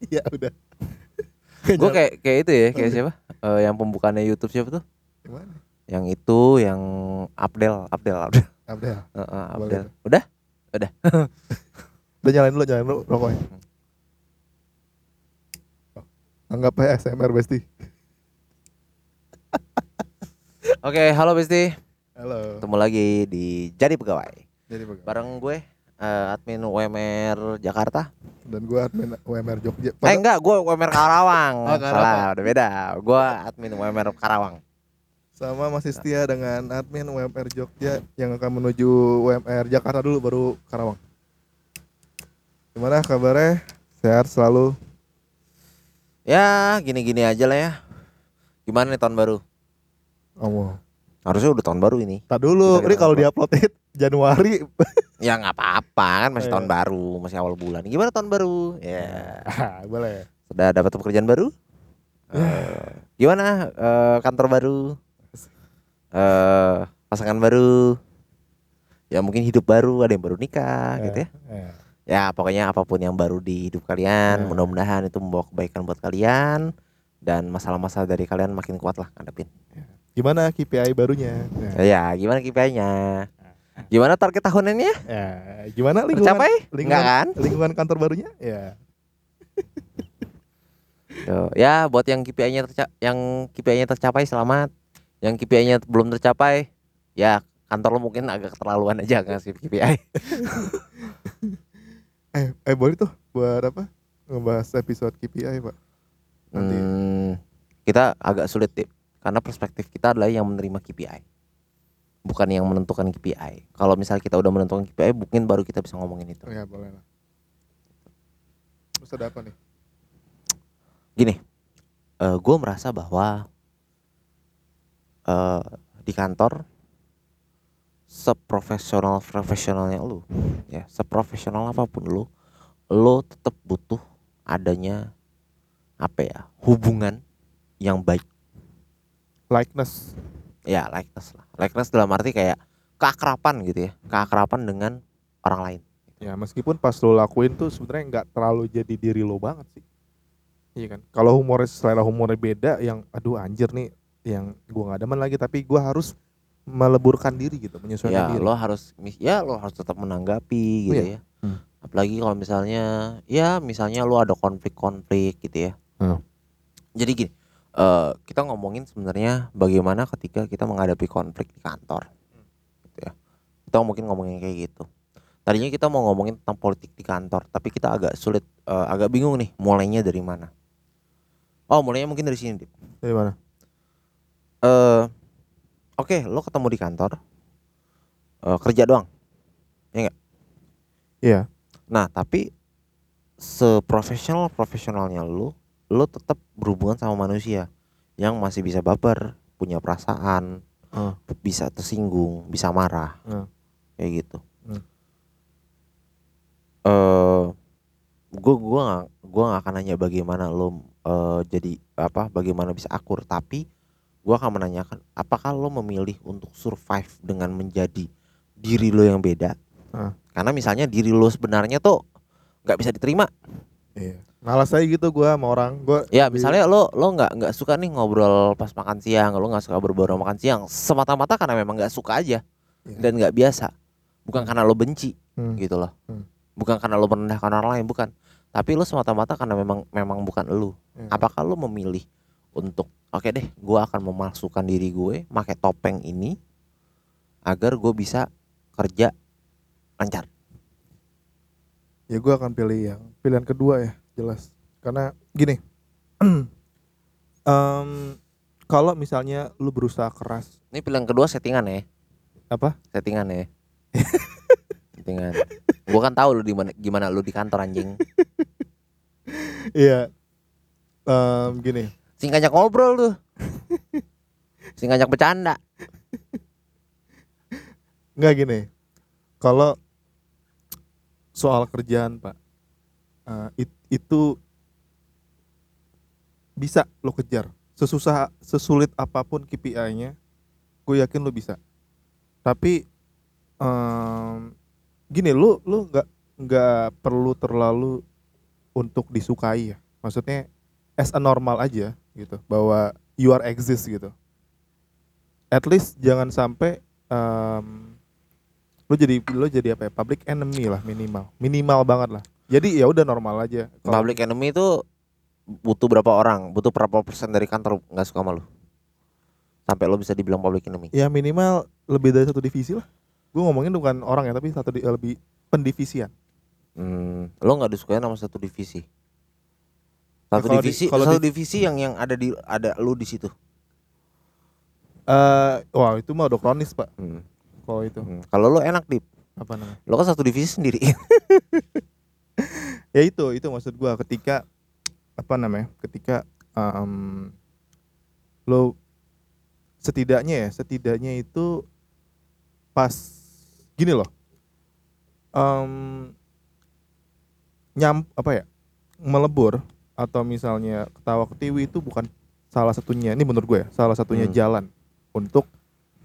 Iya udah. Gue kayak kayak itu ya, kayak siapa? Eh, yang pembukaannya YouTube siapa tuh? Gimana? Yang itu yang Abdel, Abdel, Abdel. Abdel. Heeh, Boleh Abdel. tuh. Udah? Udah nyalain dulu, nyalain dulu rokoknya. Oh, Anggap aja SMR Besti. Oke, halo Besti. Halo. Ketemu lagi di Jadi Pegawai. Jadi bagaimana? Bareng gue eh, admin UMR Jakarta. Dan gua admin UMR Jogja. Eh enggak, gue UMR Karawang. Oh, Karawang. Salah, udah beda. Gue admin UMR Karawang. Sama masih setia dengan admin UMR Jogja yang akan menuju UMR Jakarta dulu baru Karawang. Gimana kabarnya? Sehat selalu. Ya, gini-gini aja lah ya. Gimana nih tahun baru? Oh, Harusnya udah tahun baru ini. tak dulu. Ini kalau upload. diupload it Januari. Ya nggak apa-apa kan masih Oh, tahun iya. baru, masih awal bulan. Gimana tahun baru? Ya. Ah, boleh. Sudah dapat pekerjaan baru? Eh, gimana eh, kantor baru? Eh pasangan baru? Ya mungkin hidup baru, ada yang baru nikah gitu ya. Eh, Ya pokoknya apa pun yang baru di hidup kalian, Ya. mudah-mudahan itu membawa kebaikan buat kalian dan masalah-masalah dari kalian makin kuat lah ngadepin. Gimana KPI barunya? Ya. Ya, gimana KPI-nya? Gimana target tahunannya? Ya, gimana lingkungan Tercapai? lingkungan, kan? lingkungan kantor barunya? Ya. Tuh, ya buat yang KPI-nya terca- yang KPI-nya tercapai selamat. Yang KPI-nya belum tercapai, ya kantor lo mungkin agak keterlaluan aja ngasih KPI. Eh, eh boleh tuh buat apa? Ngebahas episode KPI, Pak. Nanti. Hmm, kita agak sulit Tip. karena perspektif kita adalah yang menerima KPI. Bukan yang menentukan KPI. Kalau misal kita udah menentukan KPI, mungkin baru kita bisa ngomongin itu. Oh, ya, boleh lah. Terus ada apa nih? Gini, gue merasa bahwa eh di kantor seprofesional profesionalnya lu, ya seprofesional apa pun lu, lo tetap butuh adanya apa ya hubungan yang baik, Likeness. ya likeness lah, likeness dalam arti kayak keakrapan gitu ya, keakrapan dengan orang lain. Ya, meskipun pas lo lakuin tuh sebenarnya nggak terlalu jadi diri lo banget sih. Iya kan? Kalau humornya selera humornya beda yang aduh anjir nih yang gua nggak demen lagi tapi gua harus meleburkan diri gitu, menyesuaikan ya diri. lo harus ya lo harus tetap menanggapi gitu Iya. ya Hmm. apalagi kalau misalnya ya misalnya lo ada konflik-konflik gitu ya Hmm. jadi gini eh kita ngomongin sebenarnya bagaimana ketika kita menghadapi konflik di kantor gitu ya kita mungkin ngomongin kayak gitu tadinya kita mau ngomongin tentang politik di kantor tapi kita agak sulit eh, agak bingung nih mulainya dari mana oh mulainya mungkin dari sini Dip. Dari mana? eh oke lo ketemu di kantor eh, kerja doang Iya. nah tapi seprofesional profesionalnya lo lo tetap berhubungan sama manusia yang masih bisa baper punya perasaan Ah. bisa tersinggung bisa marah Ah. kayak gitu Hmm. eh gue gua nggak gua nggak akan nanya bagaimana lo eh, jadi apa bagaimana bisa akur tapi gua akan menanyakan apakah lo memilih untuk survive dengan menjadi diri lo yang beda Ah. karena misalnya diri lo sebenarnya tuh nggak bisa diterima Iya. Malas aja gitu gua sama orang. Gua ya misalnya lo lo nggak nggak suka nih ngobrol pas makan siang lo nggak suka berbaur makan siang semata-mata karena memang nggak suka aja Iya. dan nggak biasa bukan karena lo benci Hmm. gitu loh Hmm. bukan karena lo merendahkan orang lain bukan tapi lo semata-mata karena memang memang bukan lo Iya. apakah lo memilih untuk oke deh gue akan memasukkan diri gue pakai topeng ini agar gue bisa kerja lancar ya gue akan pilih yang pilihan kedua ya jelas. Karena gini Em, kalau misalnya lu berusaha keras. Ini pilihan kedua settingan ya. Apa? Settingan ya. Settingan. Gue kan tahu lo di mana gimana lo di kantor anjing. Iya. Em, gini. Sing ngajak ngobrol tuh. Sing ngajak bercanda. Nggak gini. Kalau soal kerjaan pak. Eh, it- itu bisa lo kejar. Sesusah sesulit apa pun KPI-nya gue yakin lo bisa. Tapi em, gini lo lo nggak nggak perlu terlalu untuk disukai ya. Maksudnya as a normal aja gitu bahwa you are exist gitu. At least jangan sampai um, lo jadi lo jadi apa ya public enemy lah minimal minimal banget lah jadi ya udah normal aja Kalau- Public enemy itu butuh berapa orang? Butuh berapa persen dari kantor nggak suka sama lu? Sampai lo bisa dibilang public enemy. ya minimal lebih dari satu divisi lah gue ngomongin bukan orang ya tapi satu di, lebih pendivisian Hmm, lo nggak disukai sama satu divisi. Satu kalau di- divisi, kalau satu di- divisi yang yang ada di ada lu di situ. eh wah itu mah udah kronis pak Hmm. Kalau itu Hmm. Kalau lo enak dip, apa namanya lo kan satu divisi sendiri. ya itu itu maksud gua ketika apa namanya ketika um, lo setidaknya ya setidaknya itu pas gini loh um, nyam apa ya melebur atau misalnya ketawa ketiwi itu bukan salah satunya ini menurut gue ya salah satunya Hmm. jalan untuk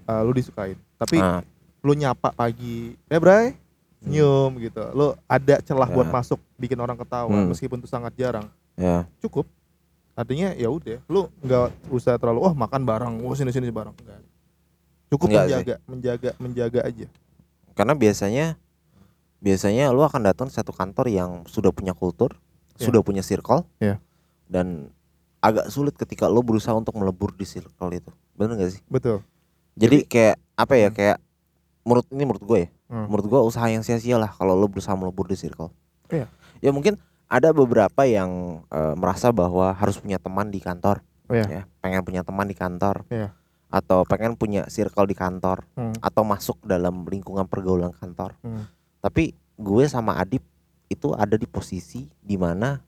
uh, lu disukain tapi Ah, lu nyapa pagi eh bray nyium gitu lu ada celah buat Ya. masuk bikin orang ketawa Hmm. meskipun itu sangat jarang ya. cukup artinya ya udah lu nggak usah terlalu wah makan bareng wah sini sini bareng enggak cukup Enggak sih. menjaga menjaga menjaga aja Karena biasanya biasanya lo akan datang satu kantor yang sudah punya kultur, Ya. sudah punya circle, Ya. dan agak sulit ketika lo berusaha untuk melebur di circle itu. Bener gak sih? betul Jadi, kayak apa ya? Hmm. Kayak menurut ini menurut gue ya. Hmm. Menurut gue usaha yang sia-sia lah kalau lo berusaha melebur di circle. Iya. Ya mungkin ada beberapa yang eh, merasa bahwa harus punya teman di kantor. Oh, iya. Ya, pengen punya teman di kantor. Iya. Atau pengen punya circle di kantor Hmm. atau masuk dalam lingkungan pergaulan kantor. Hmm. Tapi gue sama Adip itu ada di posisi di mana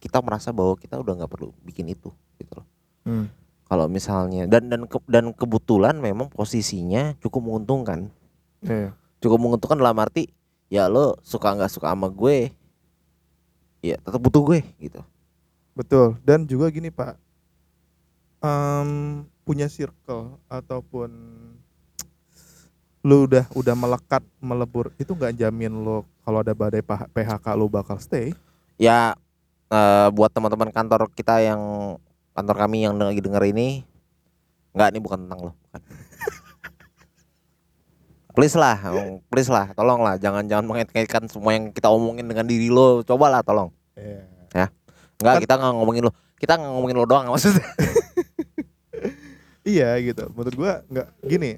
kita merasa bahwa kita udah nggak perlu bikin itu gitu loh. Hmm. Kalau misalnya dan dan ke- dan kebetulan memang posisinya cukup menguntungkan. Iya. Cukup menguntungkan dalam arti ya lo suka nggak suka sama gue ya tetap butuh gue gitu. betul dan juga gini pak Em, punya circle ataupun lu udah udah melekat melebur itu nggak jamin lo kalau ada badai PH- PHK lu bakal stay Ya eh, buat teman-teman kantor kita yang kantor kami yang lagi denger ini nggak ini bukan tentang lo. bukan. please lah, please lah, tolong lah, jangan jangan mengait-ngaitkan semua yang kita omongin dengan diri lo. Cobalah tolong. Iya. Nggak Kan- kita nggak ngomongin lo, kita nggak ngomongin lo doang maksudnya. Iya gitu. Menurut gua nggak gini.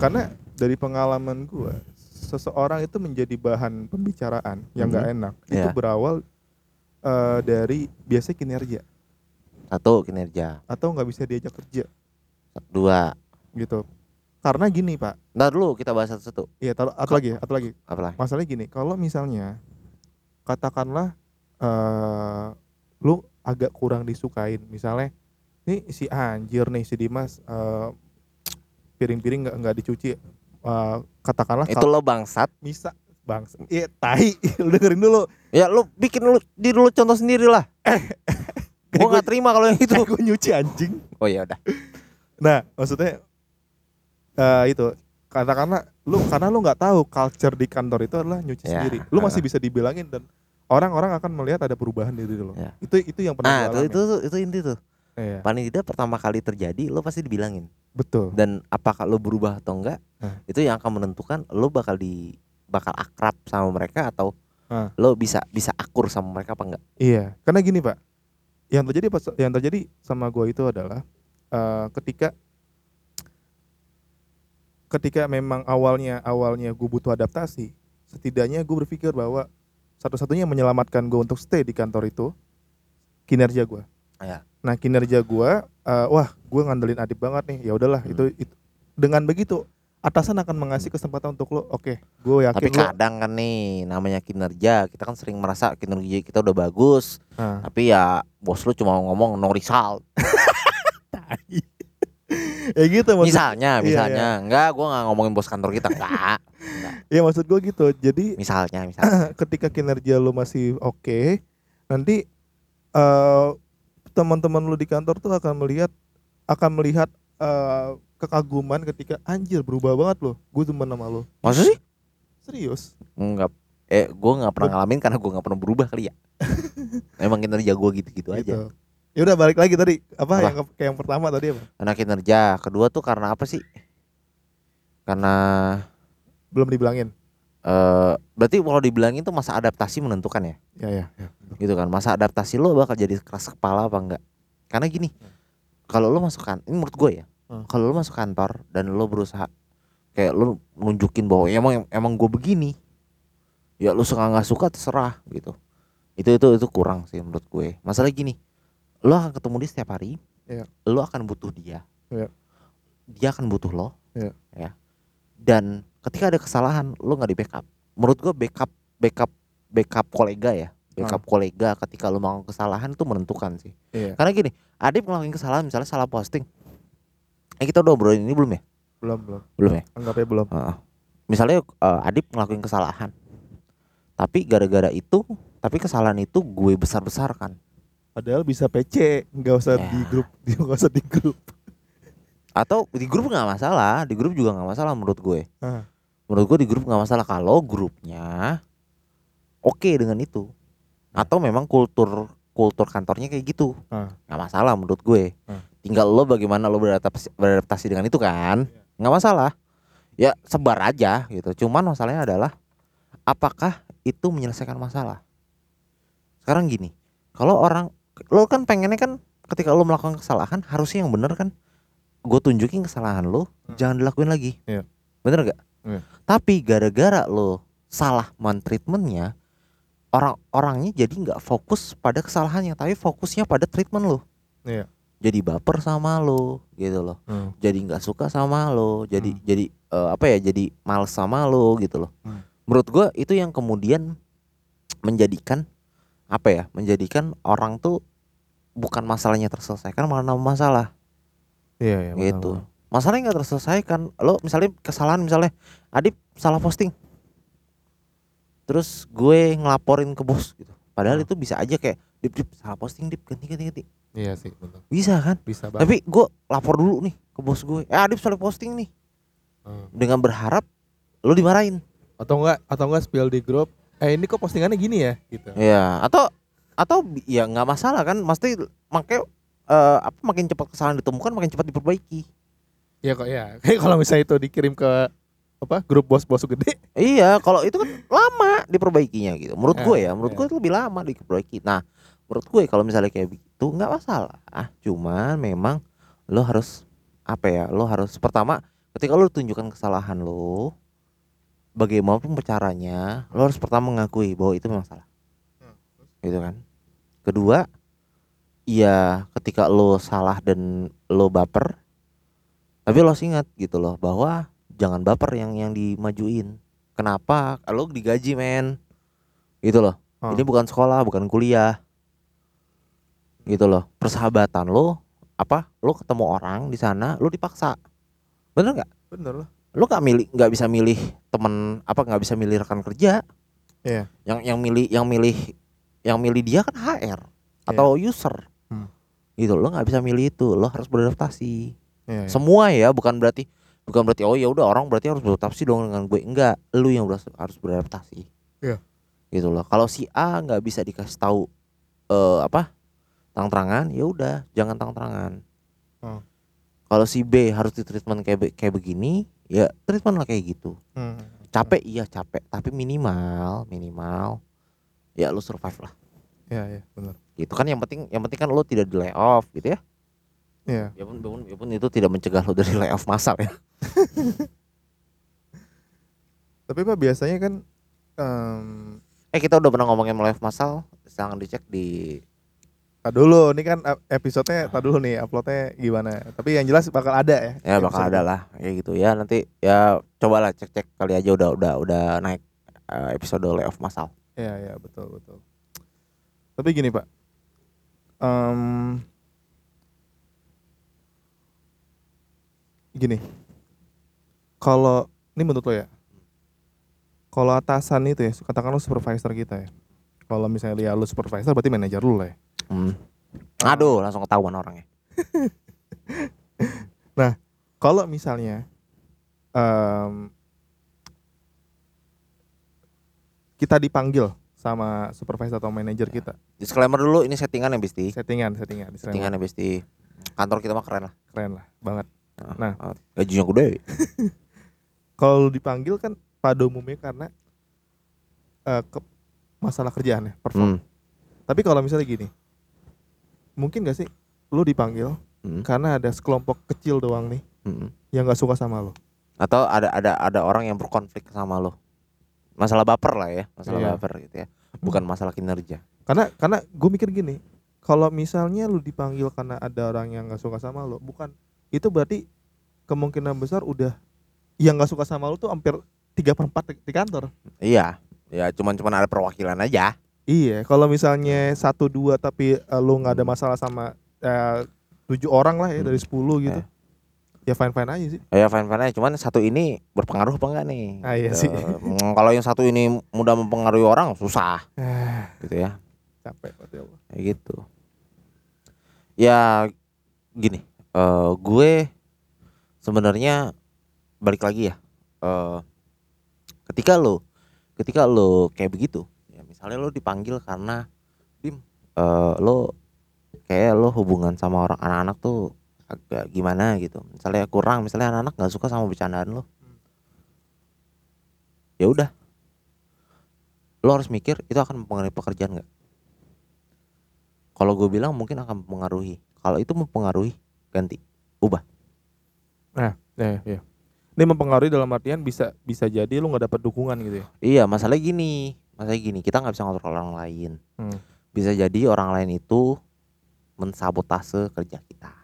Karena dari pengalaman gua, seseorang itu menjadi bahan pembicaraan yang nggak enak. Itu Iya. berawal eh, dari biasa kinerja Satu kinerja, atau nggak bisa diajak kerja dua. gitu. Karena gini pak, Nah dulu kita bahas satu-satu. iya atau atau lagi, atau lagi. Apa lah? Masalahnya gini, kalau misalnya katakanlah eh lu agak kurang disukain, misalnya nih si anjir nih si Dimas eh, piring-piring nggak nggak dicuci, eh, katakanlah Itu lo bangsat. Misa bang iya tai lu dengerin dulu Ya lo bikin lo diri lo contoh sendiri lah. Gua nggak terima kalau yang itu. gue nyuci anjing Oh ya udah. nah maksudnya eh itu katakanlah lu karena lu nggak tahu culture di kantor itu adalah nyuci Ya, sendiri lu masih bisa dibilangin dan orang-orang akan melihat ada perubahan di diri lo Ya. itu itu yang pernah Nah itu, itu itu inti tuh. Iya, Paling tidak pertama kali terjadi lo pasti dibilangin. betul dan apakah lo berubah atau enggak Nah. itu yang akan menentukan lo bakal di bakal akrab sama mereka atau Nah. lo bisa bisa akur sama mereka apa enggak iya karena gini pak yang terjadi pas yang terjadi sama gue itu adalah eh, ketika ketika memang awalnya awalnya gue butuh adaptasi setidaknya gue berpikir bahwa satu-satunya yang menyelamatkan gue untuk stay di kantor itu kinerja gue Ya. nah kinerja gue eh, wah gue ngandelin adip banget nih ya udahlah Hmm. itu, itu dengan begitu atasan akan mengasih kesempatan untuk lo oke gue yakin tapi lo kadang kan nih namanya kinerja kita kan sering merasa kinerja kita udah bagus. Nah, tapi ya bos lo cuma ngomong no result. Ya gitu maksud, misalnya iya, misalnya. enggak gua nggak ngomongin bos kantor kita enggak. Ya maksud gue gitu. Jadi misalnya misalnya. ketika kinerja lu masih oke nanti eh teman-teman lu di kantor tuh akan melihat akan melihat eh, kekaguman ketika anjir berubah banget loh gue temen sama lu maksud sih serius enggak eh gue nggak pernah ngalamin karena gue nggak pernah berubah kali ya emang kinerja gue gitu-gitu aja gitu. Ya udah balik lagi tadi apa, Apa? yang kayak yang pertama tadi apa? karena kinerja kedua tuh karena apa sih karena Belum dibilangin. eh berarti kalau dibilangin tuh masa adaptasi menentukan ya Ya ya. ya. gitu kan masa adaptasi lo bakal jadi keras kepala apa enggak karena gini kalau lo masuk kan ini menurut gue ya Hmm. kalau lo masuk kantor dan lo berusaha kayak lo nunjukin bahwa ya emang emang gue begini ya lo suka nggak suka terserah gitu itu itu itu kurang sih menurut gue masalah gini lo akan ketemu dia setiap hari Iya. lo akan butuh dia Iya. dia akan butuh lo Iya. ya dan ketika ada kesalahan lo nggak di backup menurut gue backup backup backup kolega ya backup kolega ketika lo melakukan kesalahan itu menentukan sih Iya. karena gini Adip ngelakuin kesalahan misalnya salah posting eh kita udah obrolin ini belum ya Belum belum. belum ya Anggapnya belum. Heeh. misalnya eh, Adip ngelakuin kesalahan tapi gara-gara itu tapi kesalahan itu gue besar-besarkan Padahal bisa PC, nggak usah Ya. di grup, nggak usah di grup. atau di grup nggak masalah di grup juga nggak masalah menurut gue Ah. menurut gue di grup nggak masalah kalau grupnya oke dengan itu atau memang kultur kultur kantornya kayak gitu nggak masalah menurut gue Ah. Tinggal lo bagaimana lo beradaptasi, beradaptasi dengan itu kan nggak masalah ya sebar aja gitu cuman masalahnya adalah apakah itu menyelesaikan masalah sekarang gini kalau orang lo kan pengennya kan ketika lo melakukan kesalahan harusnya yang bener kan gue tunjukin kesalahan lo Hmm. jangan dilakuin lagi Iya. bener gak Iya. tapi gara-gara lo salah mentreatmentnya orang-orangnya jadi nggak fokus pada kesalahannya tapi fokusnya pada treatment lo Iya. Jadi baper sama lo gitu loh Hmm. jadi nggak suka sama lo jadi Hmm. jadi eh, apa ya jadi males sama lo gitu loh Hmm. menurut gua itu yang kemudian menjadikan apa ya menjadikan orang tuh bukan masalahnya terselesaikan malah nambah masalah Iya, iya. benar, gitu benar. masalahnya nggak terselesaikan lo misalnya kesalahan misalnya Adip salah posting terus gue ngelaporin ke bos gitu padahal Hmm. itu bisa aja kayak dip dip salah posting dip ganti ganti ganti Iya sih, betul. bisa kan Bisa banget. tapi gue lapor dulu nih ke bos gue eh Adip salah posting nih Hmm. dengan berharap lo dimarahin Atau enggak atau enggak spill di grup. Eh ini kok postingannya gini ya gitu. ya atau atau ya nggak masalah kan mesti makanya eh, apa makin cepat kesalahan ditemukan makin cepat diperbaiki Iya kok ya. Kayak kalau misalnya itu dikirim ke apa grup bos-bos gede. iya kalau itu kan lama diperbaikinya gitu menurut Eh, gue ya menurut iya. gue itu lebih lama diperbaiki nah menurut gue kalau misalnya kayak begitu nggak masalah. Cuman memang lo harus apa ya lo harus pertama ketika lo tunjukkan kesalahan lo bagaimanapun caranya lo harus pertama mengakui bahwa itu memang salah. Hmm, gitu kan? Kedua ya ketika lo salah dan lo baper tapi lo harus ingat gitu loh bahwa jangan baper yang yang dimajuin. Kenapa? Lo digaji men. Gitu loh. Hmm. ini bukan sekolah bukan kuliah gitu loh persahabatan lo apa lo ketemu orang di sana lo dipaksa bener nggak Bener lah. lo nggak milih nggak bisa milih temen apa nggak bisa milih rekan kerja Iya. yang yang milih yang milih yang milih dia kan HR atau user Hmm. gitu lo nggak bisa milih itu lo harus beradaptasi Iya. iya. semua ya bukan berarti bukan berarti oh ya udah orang berarti harus beradaptasi dong dengan gue enggak lu yang harus beradaptasi Iya. gitu loh kalau si A nggak bisa dikasih tahu eh apa terang-terangan ya udah jangan terang-terangan Hmm. kalau si B harus di treatment kayak be- kayak begini ya treatment lah kayak gitu Hmm. capek iya capek tapi minimal minimal ya lu survive lah Iya, iya, benar. gitu kan yang penting yang penting kan lu tidak di layoff gitu ya Iya. ya pun, ya pun, ya pun itu tidak mencegah lu dari layoff massal ya Tapi Pak biasanya kan em eh kita udah pernah ngomongin layoff massal silahkan dicek di tak dulu, ini kan ep- episodenya tak dulu nih uploadnya gimana. Tapi yang jelas bakal ada ya. ya bakal ada lah kayak gitu ya nanti ya cobalah cek cek kali aja udah udah udah naik eh, episode layoff massal Iya iya betul betul. Tapi gini pak, Em, gini, kalau ini menurut lo ya, kalau atasan itu ya, katakanlah supervisor kita ya, kalau misalnya dia lu supervisor berarti manajer lu lah ya. Hmm. aduh langsung ketahuan orangnya Kalau misalnya em, kita dipanggil sama supervisor atau manajer kita. Disclaimer dulu ini settingan ya Besti. Settingan, settingan, disclaimer. Settingan ya Besti. Kantor kita mah keren lah. keren lah banget. Nah. uh, gajinya gede. Kalau dipanggil kan pada umumnya karena eh, ke masalah kerjaan ya, perform. Hmm. Tapi kalau misalnya gini, mungkin gak sih lu dipanggil Hmm. karena ada sekelompok kecil doang nih Hmm. yang gak suka sama lo. Atau ada ada ada orang yang berkonflik sama lo. Masalah baper lah ya, masalah Iya. baper gitu ya. Bukan masalah kinerja. Karena karena gue mikir gini, kalau misalnya lu dipanggil karena ada orang yang gak suka sama lo, bukan itu berarti kemungkinan besar udah yang gak suka sama lo tuh hampir tiga per empat di kantor. Iya. Ya cuman cuman ada perwakilan aja. Iya, kalau misalnya satu dua tapi eh, lu nggak ada masalah sama eh, tujuh orang lah ya dari sepuluh gitu, ya fine fine aja sih. Ya fine fine aja. Cuman satu ini berpengaruh apa enggak nih? Ah, iya Gitu. sih. Mm, Kalau yang satu ini mudah mempengaruhi orang susah Ah, gitu ya. capek ya Allah. Kayak gitu. Ya gini, eh gue sebenarnya balik lagi ya. eh ketika lo ketika lo kayak begitu, ya misalnya lo dipanggil karena dim eh lo kayak lo hubungan sama orang anak-anak tuh agak gimana gitu. Misalnya kurang, misalnya anak-anak nggak suka sama bercandaan lo. Ya udah. Lo harus mikir itu akan mempengaruhi pekerjaan nggak? Kalau gue bilang mungkin akan mempengaruhi. Kalau itu mempengaruhi, ganti. Nah, ya, ya. Ini mempengaruhi dalam artian bisa bisa jadi lu nggak dapat dukungan gitu ya. Iya, masalahnya gini. Masalahnya gini, kita nggak bisa ngontrol orang lain. Hmm. Bisa jadi orang lain itu mensabotase kerja kita.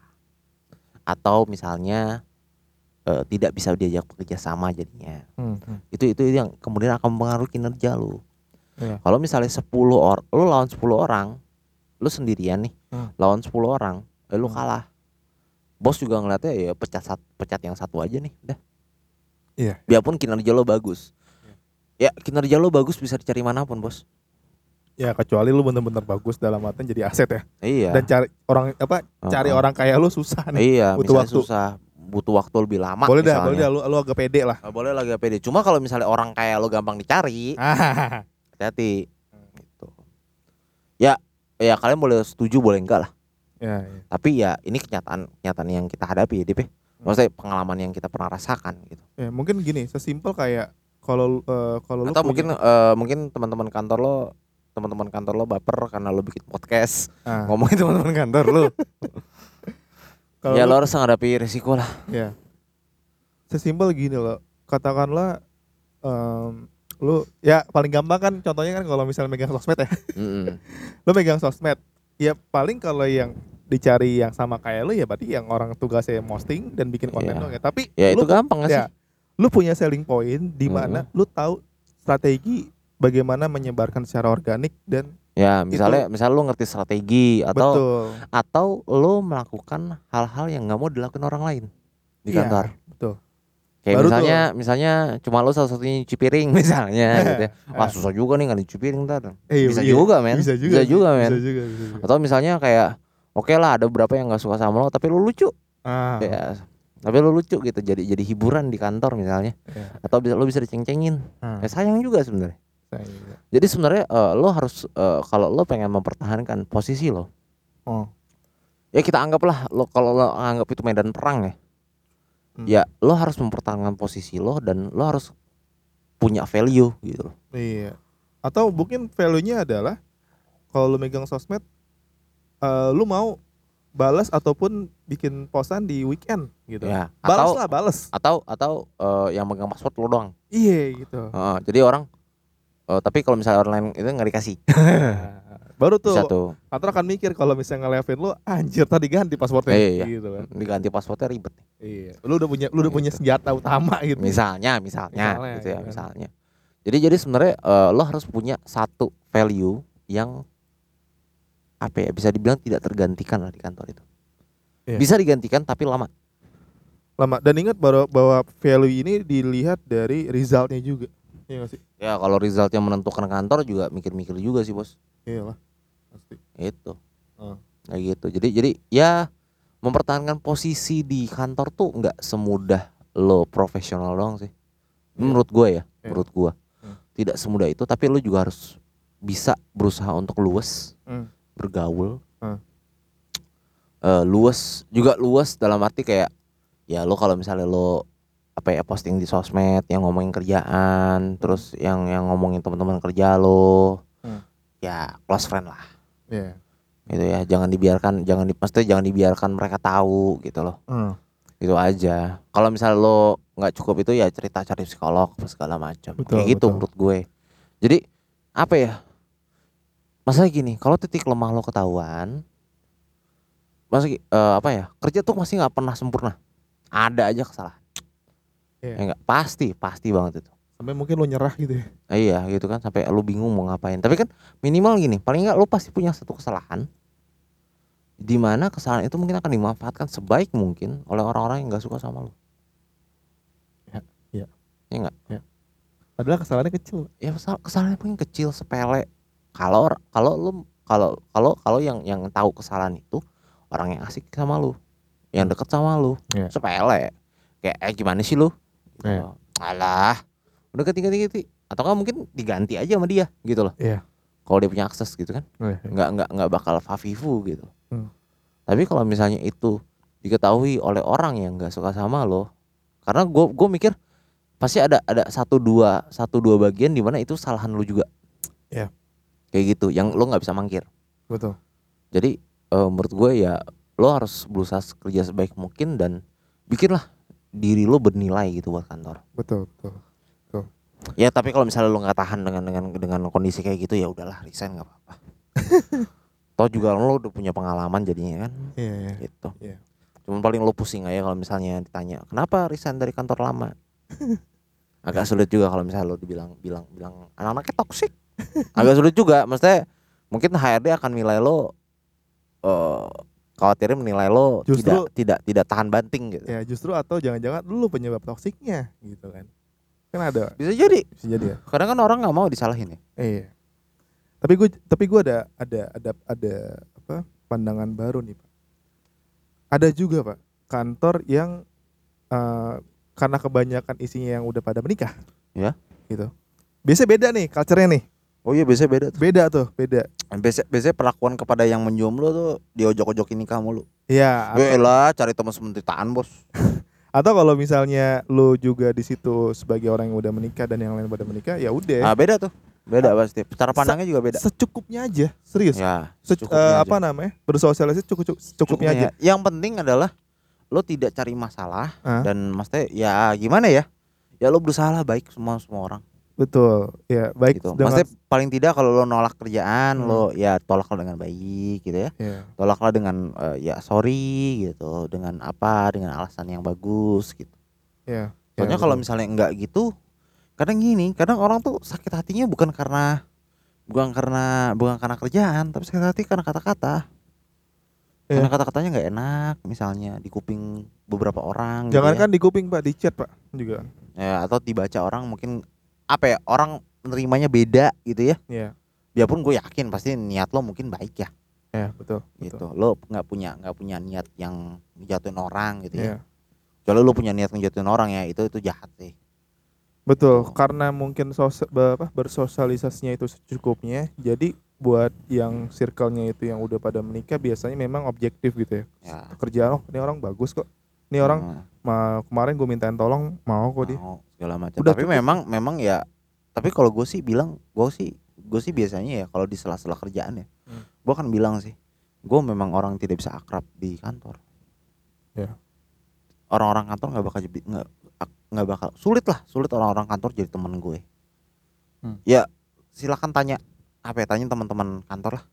Atau misalnya eh, tidak bisa diajak bekerja sama jadinya. Hmm, hmm. Itu itu yang kemudian akan mempengaruhi kinerja lu. Iya. Kalau misalnya 10 orang, lu lawan 10 orang, lu sendirian nih, Hmm. lawan 10 orang, eh, lu Hmm. kalah. Bos juga ngeliatnya ya pecat pecat yang satu aja nih, udah. Iya. Biarpun kinerja lo bagus. Ya kinerja lo bagus bisa dicari mana pun bos. Ya kecuali lu bener-bener bagus dalam artian jadi aset ya. Iya. Dan cari orang apa? Cari Heeh. orang kayak lu susah nih. Iya, butuh waktu. susah, butuh waktu lebih lama. boleh dah, misalnya. boleh dah lu, lu agak pede lah. Nggak boleh lagi pede. Cuma kalau misalnya orang kayak lo gampang dicari, hati-hati. Gitu. Ya, ya kalian boleh setuju boleh enggak lah. ya, ya. Tapi ya ini kenyataan kenyataan yang kita hadapi ya, Dip. ya. Maksudnya pengalaman yang kita pernah rasakan gitu. Ya, mungkin gini, sesimpel kayak kalau eh, kalau lu Atau punya- mungkin eh, mungkin teman-teman kantor lo teman-teman kantor lo baper karena lo bikin podcast ah, ngomongin teman-teman kantor lo ya lu- lo harus menghadapi risiko lah Ya. Sesimpel gini loh. Katakanlah em, lu ya paling gampang kan contohnya kan kalau misalnya megang sosmed ya. Mm-mm. lu megang sosmed. Ya paling kalau yang dicari yang sama kayak lu ya berarti yang orang tugasnya posting dan bikin konten Iya. doang ya. Tapi ya lu itu gampang nggak sih ya, lu punya selling point di mana lu tahu strategi bagaimana menyebarkan secara organik dan ya misalnya misalnya lo ngerti strategi atau betul. atau lo melakukan hal-hal yang nggak mau dilakukan orang lain di Iya, kantor. betul. kayak Baru misalnya misalnya cuma lo salah satunya nyuci piring misalnya gitu ya. Wah Ah. susah juga nih nggak nyuci piring ntar. Eh, bisa iya. juga men. Bisa juga, bisa juga men. Bisa juga, atau misalnya kayak oke lah ada beberapa yang nggak suka sama lo tapi lo lucu. Ah, ya tapi lo lucu gitu jadi jadi hiburan di kantor misalnya iya. atau bisa lo bisa diceng-cengin Ah, ya sayang juga sebenarnya jadi sebenarnya eh, lo harus eh, kalau lo pengen mempertahankan posisi lo Oh. ya kita anggaplah lo kalau lo anggap itu medan perang ya Hmm. ya lo harus mempertahankan posisi lo dan lo harus punya value gitu loh Iya. Atau mungkin value-nya adalah kalau lu megang sosmed eh, lu mau balas ataupun bikin posan di weekend gitu. ya Balas atau lah, balas. atau atau eh, yang megang password lo doang Iya gitu. Heeh, jadi orang eh, tapi kalau misalnya orang lain itu nggak dikasih Baru tuh bisa tuh kantor akan mikir kalau misalnya nge-live-in lu anjir tadi ganti passwordnya Iya, iya. gitu kan. diganti passwordnya ribet Iya. Lu udah punya lu udah punya senjata utama gitu. misalnya misalnya, Misalnya, gitu ya gitu kan. misalnya jadi jadi sebenarnya eh, lo harus punya satu value yang apa ya bisa dibilang tidak tergantikan lah di kantor itu Iya. bisa digantikan tapi lama Lama dan ingat bahwa bahwa value ini dilihat dari resultnya juga. Iya gak sih? ya kalau resultnya menentukan kantor juga mikir-mikir juga sih bos Iya lah. Pasti. itu Oh. kayak gitu jadi jadi ya mempertahankan posisi di kantor tuh nggak semudah lo profesional doang sih Iya. menurut gue ya Iya. menurut gue Hmm. tidak semudah itu tapi lu juga harus bisa berusaha untuk luas Hmm. Bergaul Hmm. Eh, luas juga luas dalam arti kayak ya lo kalau misalnya lo apa ya posting di sosmed yang ngomongin kerjaan terus yang yang ngomongin teman-teman kerja lo Hmm. ya close friend lah Iya. gitu ya jangan dibiarkan jangan di maksudnya jangan dibiarkan mereka tahu gitu loh Hmm. itu aja kalau misalnya lo nggak cukup itu ya cerita cari psikolog segala macam kayak gitu betul. menurut gue jadi apa ya masalah gini kalau titik lemah lo ketahuan masa gi- eh, apa ya kerja tuh masih nggak pernah sempurna. Ada aja kesalahan. Iya. ya enggak pasti pasti banget itu. Sampai mungkin lo nyerah gitu ya. Eh, iya gitu kan sampai lo bingung mau ngapain. Tapi kan minimal gini paling nggak lo pasti punya satu kesalahan di mana kesalahan itu mungkin akan dimanfaatkan sebaik mungkin oleh orang-orang yang nggak suka sama lo. Padahal kesalahannya kecil. ya kesal- kesalahan paling kecil sepele kalau kalau lu kalau kalau kalau yang yang tahu kesalahan itu orang yang asik sama lu yang deket sama lu Iya. sepele kayak eh gimana sih lu gitu loh. alah udah ganti ganti atau kan mungkin diganti aja sama dia gitu loh Iya. kalau dia punya akses gitu kan Iya. nggak nggak nggak bakal fafifu gitu Hmm. tapi kalau misalnya itu diketahui oleh orang yang nggak suka sama lo karena gue gue mikir pasti ada ada satu dua satu dua bagian di mana itu kesalahan lu juga Iya. Kayak gitu yang lo nggak bisa mangkir Betul. jadi eh, menurut gue ya lo harus berusaha kerja sebaik mungkin dan bikinlah diri lo bernilai gitu buat kantor Betul, betul. ya tapi kalau misalnya lo nggak tahan dengan dengan dengan kondisi kayak gitu ya udahlah resign nggak apa-apa toh juga lo udah punya pengalaman jadinya kan Iya, iya. gitu. Iya. Cuman paling lo pusing aja kalau misalnya ditanya kenapa resign dari kantor lama. Agak sulit juga kalau misalnya lo dibilang bilang bilang anak-anaknya toksik. Agak sulit juga, maksudnya mungkin HRD akan nilai lo eh khawatirnya menilai lo Justru- tidak tidak tidak tahan banting gitu. Ya justru atau jangan-jangan lu penyebab toksiknya gitu kan. Kan ada Bisa jadi. bisa jadi ya. Kadang kan orang nggak mau disalahin ya. Iya. Tapi gue tapi gue ada ada ada ada apa pandangan baru nih pak. Ada juga pak kantor yang eh, karena kebanyakan isinya yang udah pada menikah. Ya. Gitu. Biasanya beda nih culture-nya nih. Oh iya biasanya beda tuh. Beda tuh, beda. Biasanya, biasanya perlakuan kepada yang menjomblo tuh diojok-ojokin nikah mulu. Iya. Ya elah cari teman sementitaan bos. Atau kalau misalnya lu juga di situ sebagai orang yang udah menikah dan yang lain pada menikah, ya udah. Ah beda tuh. Beda pasti. Cara pandangnya juga beda. Secukupnya aja, serius. Ya, Se- secukupnya eh, aja. apa namanya? Bersosialisasi cukup cukup cukupnya aja. ya. Yang penting adalah lo tidak cari masalah Hah? dan maksudnya ya gimana ya? Ya lo berusaha lah baik semua semua orang Betul. Ya, baik gitu. dengan Maksudnya paling tidak kalau lo nolak kerjaan Hmm. lo ya tolaklah dengan baik gitu ya. ya. Tolaklah dengan eh, ya sorry gitu, dengan apa? Dengan alasan yang bagus gitu. Ya. Soalnya ya, kalau misalnya enggak gitu, kadang gini, kadang orang tuh sakit hatinya bukan karena bukan karena bukan karena kerjaan, tapi sakit hati karena kata-kata. Iya. Karena kata-katanya nggak enak, misalnya di kuping beberapa orang. gitu jangankan di kuping Pak, di chat Pak juga. ya. ya atau dibaca orang mungkin apa ya orang nerimanya beda gitu ya. Iya. Biarpun gue yakin pasti niat lo mungkin baik ya, Ya, betul. gitu. Lo nggak punya nggak punya niat yang jatuhin orang gitu Iya. ya. Kalau lo punya niat ngejatuhin orang ya itu itu jahat sih. Betul, Gitu. karena mungkin sos apa, bersosialisasinya itu secukupnya. Jadi buat yang circle-nya itu yang udah pada menikah biasanya memang objektif gitu ya. Ya. Kerjaan oh, ini orang bagus kok. Ini orang Hmm. ma- kemarin gue mintain tolong mau kok dia. Segala macam tapi cukup. memang memang ya tapi kalau gue sih bilang gue sih gue sih biasanya ya kalau di sela-sela kerjaan ya Hmm. gue kan bilang sih gue memang orang tidak bisa akrab di kantor Ya. orang-orang kantor nggak bakal jadi nggak ak- nggak bakal sulit lah sulit orang-orang kantor jadi temen gue Hmm. ya silakan tanya apa ya tanya teman-teman kantor lah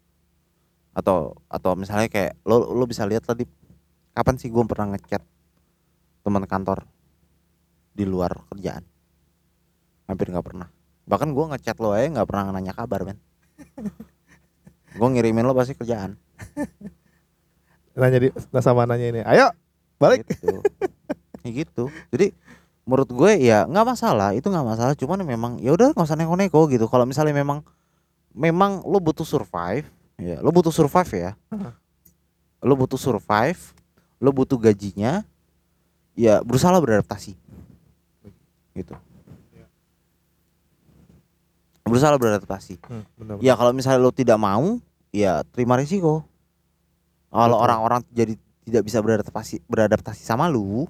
atau atau misalnya kayak lo lo bisa lihat tadi kapan sih gue pernah ngechat teman kantor di luar kerjaan. Hampir nggak pernah. Bahkan gue ngechat lo aja nggak pernah nanya kabar men. Gue ngirimin lo pasti kerjaan. Nanya di nah sama nanya ini. Ayo, balik. gitu. Ya gitu. Jadi menurut gue ya nggak masalah itu nggak masalah. Cuman memang ya udah nggak usah neko-neko gitu. Kalau misalnya memang memang lo butuh survive ya lo butuh survive ya. Lo butuh survive lo butuh gajinya ya berusaha beradaptasi gitu. Berusaha beradaptasi. Hmm, benar. ya kalau misalnya lo tidak mau ya terima risiko. Kalau orang-orang jadi tidak bisa beradaptasi beradaptasi sama lu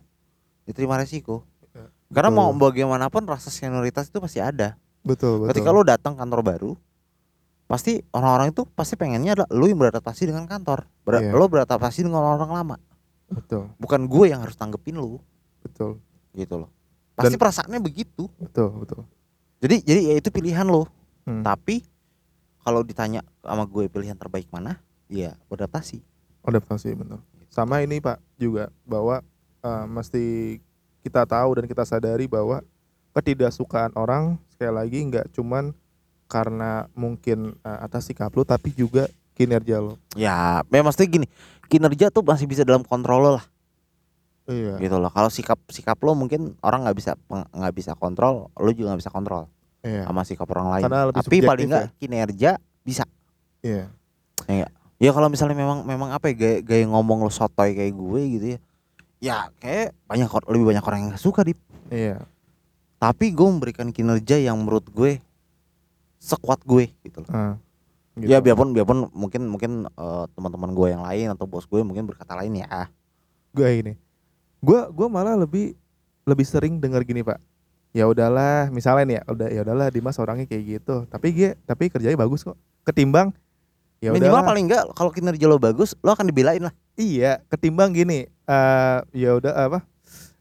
ya terima risiko. Ya, karena betul. mau bagaimanapun rasa senioritas itu pasti ada. Betul, betul. ketika lo datang kantor baru pasti orang-orang itu pasti pengennya adalah lu yang beradaptasi dengan kantor. Ber- Iya. lo beradaptasi dengan orang-orang lama. Betul, bukan gue yang harus tanggepin lu betul, gitu loh pasti Dan- perasaannya begitu betul, betul. jadi jadi ya itu pilihan lo Hmm. tapi kalau ditanya sama gue pilihan terbaik mana ya beradaptasi Adaptasi benar. Sama ini Pak juga bahwa eh, mesti kita tahu dan kita sadari bahwa ketidaksukaan orang sekali lagi nggak cuman karena mungkin eh, atas sikap lu tapi juga kinerja lo. ya memang mesti gini kinerja tuh masih bisa dalam kontrol lo lah Iya. gitu loh kalau sikap sikap lo mungkin orang nggak bisa nggak bisa kontrol lo juga nggak bisa kontrol Iya. sama sikap orang lain tapi paling nggak kinerja bisa Iya. ya kalau misalnya memang memang apa ya gaya, gaya ngomong lo sotoy kayak gue gitu ya ya kayak banyak lebih banyak orang yang suka di Iya. tapi gue memberikan kinerja yang menurut gue sekuat gue gitu loh Ah, gitu. ya biarpun biarpun mungkin mungkin eh, teman-teman gue yang lain atau bos gue mungkin berkata lain ya gue ini gue gue malah lebih lebih sering dengar gini pak. Ya udahlah misalnya nih ya udah ya udahlah Dimas orangnya kayak gitu. Tapi dia tapi kerjanya bagus kok. Ketimbang ya minimal udahlah. paling enggak kalau kinerja lo bagus lo akan dibelain lah. Iya ketimbang gini eh ya udah apa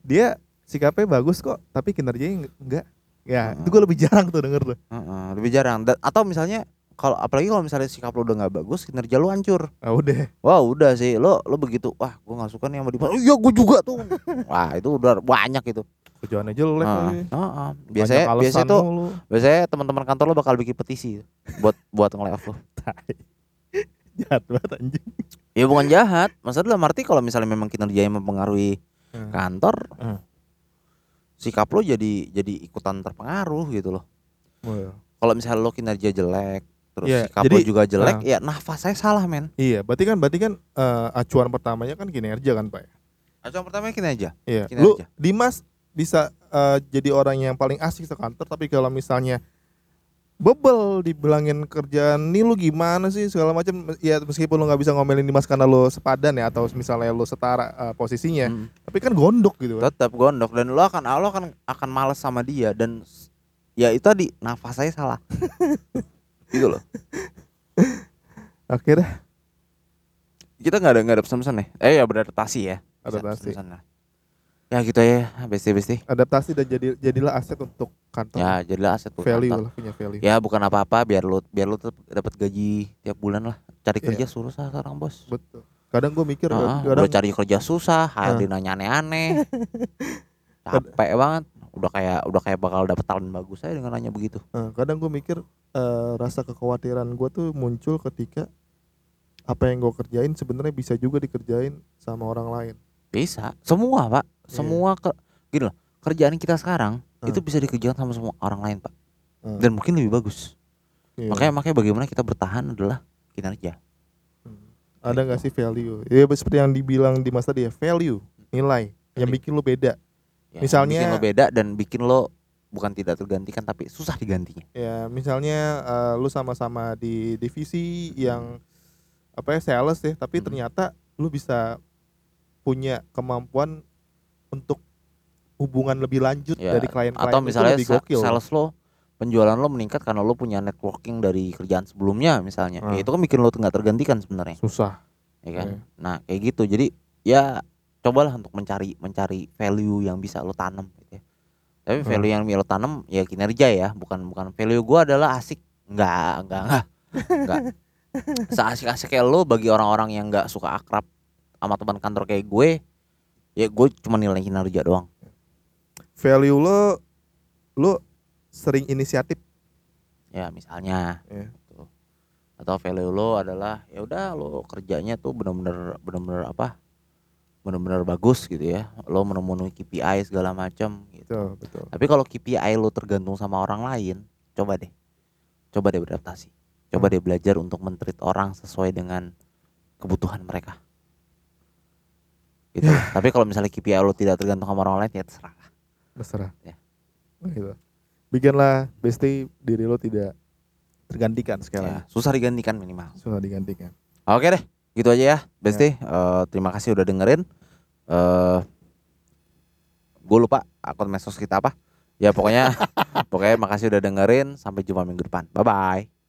dia sikapnya bagus kok tapi kinerjanya eng- enggak ya Heeh. itu gue lebih jarang tuh denger tuh. Heeh, lebih jarang. Dan- atau misalnya kalau apalagi kalau misalnya sikap lo udah nggak bagus kinerja lo hancur. Ah udah. Wah udah sih. Lo lo begitu wah gue nggak suka nih sama Dimas. Oh, iya gue juga tuh. Wah itu udah banyak itu. Kerjaannya jelek lagi. heeh. Banyak biasanya biasanya tuh biasanya teman-teman kantor lo bakal bikin petisi buat buat nge-layoff lo. Jahat banget anjing. Ya bukan jahat. Maksudnya dalam arti kalau misalnya memang kinerjanya mempengaruhi Hmm. kantor Hmm. sikap lo jadi jadi ikutan terpengaruh gitu loh. Oh, iya. kalau misalnya lo kinerja jelek terus Iya, sikap jadi- juga jelek ah. ya nafas saya salah men iya berarti kan berarti kan eh, acuan pertamanya kan kinerja kan pak ya? Acuan pertama kinerja Iya. Kinerja. Lu Dimas bisa eh, jadi orang yang paling asik sekantor tapi kalau misalnya bebel dibilangin kerjaan nih lu gimana sih segala macam ya meskipun lu nggak bisa ngomelin Dimas karena lu sepadan ya atau misalnya lu setara eh, posisinya Hmm. tapi kan gondok gitu kan. tetap gondok dan lo akan lo akan akan males sama dia dan ya itu tadi nafas saya salah gitu loh. Akhirnya? Kita nggak ada nggak ada pesan-pesan ya eh ya beradaptasi ya. Adaptasi. pesan-pesan lah. ya gitu ya. Besti besti adaptasi dan jadi jadilah aset untuk kantor. Ya jadilah aset buat value kantor. lah punya value. Ya bukan apa-apa biar lo biar lo tetap dapat gaji tiap bulan lah. Cari Iya. kerja susah sekarang bos. Betul. Kadang gue mikir Ah, kadang udah cari kerja susah HRD nanya aneh-aneh. Capek banget. Udah kayak udah kayak bakal dapet talent bagus saya dengan nanya begitu. Eh, kadang gue mikir eh, rasa kekhawatiran gue tuh muncul ketika apa yang gue kerjain sebenarnya bisa juga dikerjain sama orang lain bisa semua pak Iya. semua ke gini loh kerjaan kita sekarang Hmm. itu bisa dikerjakan sama semua orang lain pak Hmm. dan mungkin lebih bagus Iya. makanya makanya bagaimana kita bertahan adalah kinerja Hmm. ada nggak sih value ya seperti yang dibilang di mas tadi ya value nilai yang bikin lo beda Ya, Misalnya- bikin lo beda dan bikin lo bukan tidak tergantikan tapi susah digantinya. Ya misalnya eh, lu sama-sama di divisi yang apa ya sales ya tapi Hmm. ternyata lu bisa punya kemampuan untuk hubungan lebih lanjut Ya, dari klien-klien atau misalnya lebih gokil. sales lo penjualan lo meningkat karena lo punya networking dari kerjaan sebelumnya misalnya. Ah. ya, itu kan bikin lo nggak tergantikan sebenarnya. Susah. Ya kan? Iya. nah kayak gitu. Jadi ya cobalah untuk mencari mencari value yang bisa lo tanam tapi Hmm. value yang lo tanam ya kinerja ya. Bukan bukan value gua adalah asik. Nggak nggak nggak. Nggak. Seasik asik kayak lo bagi orang-orang yang nggak suka akrab sama teman kantor kayak gue ya gue cuma nilai kinerja doang. Value lo lo sering inisiatif? Ya misalnya. Iya. gitu. atau value lo adalah ya udah lo kerjanya tuh bener-bener bener-bener apa bener-bener bagus gitu ya. Lo memenuhi KPI segala macam gitu. Betul betul. Tapi kalau KPI lo tergantung sama orang lain coba deh. Coba deh beradaptasi. Coba deh belajar untuk mentreat orang sesuai dengan kebutuhan mereka. Gitu. Tapi kalau misalnya KPI lo tidak tergantung sama orang lain ya terserah. Terserah. Ya. Gitu. Bikinlah besti diri lo tidak tergantikan sekali Ya, susah digantikan minimal. Susah digantikan. Oke deh, gitu aja ya, Besti. Eh, terima kasih udah dengerin. Eh, gue lupa akun medsos kita apa. Ya pokoknya, pokoknya makasih udah dengerin. Sampai jumpa minggu depan. Bye bye.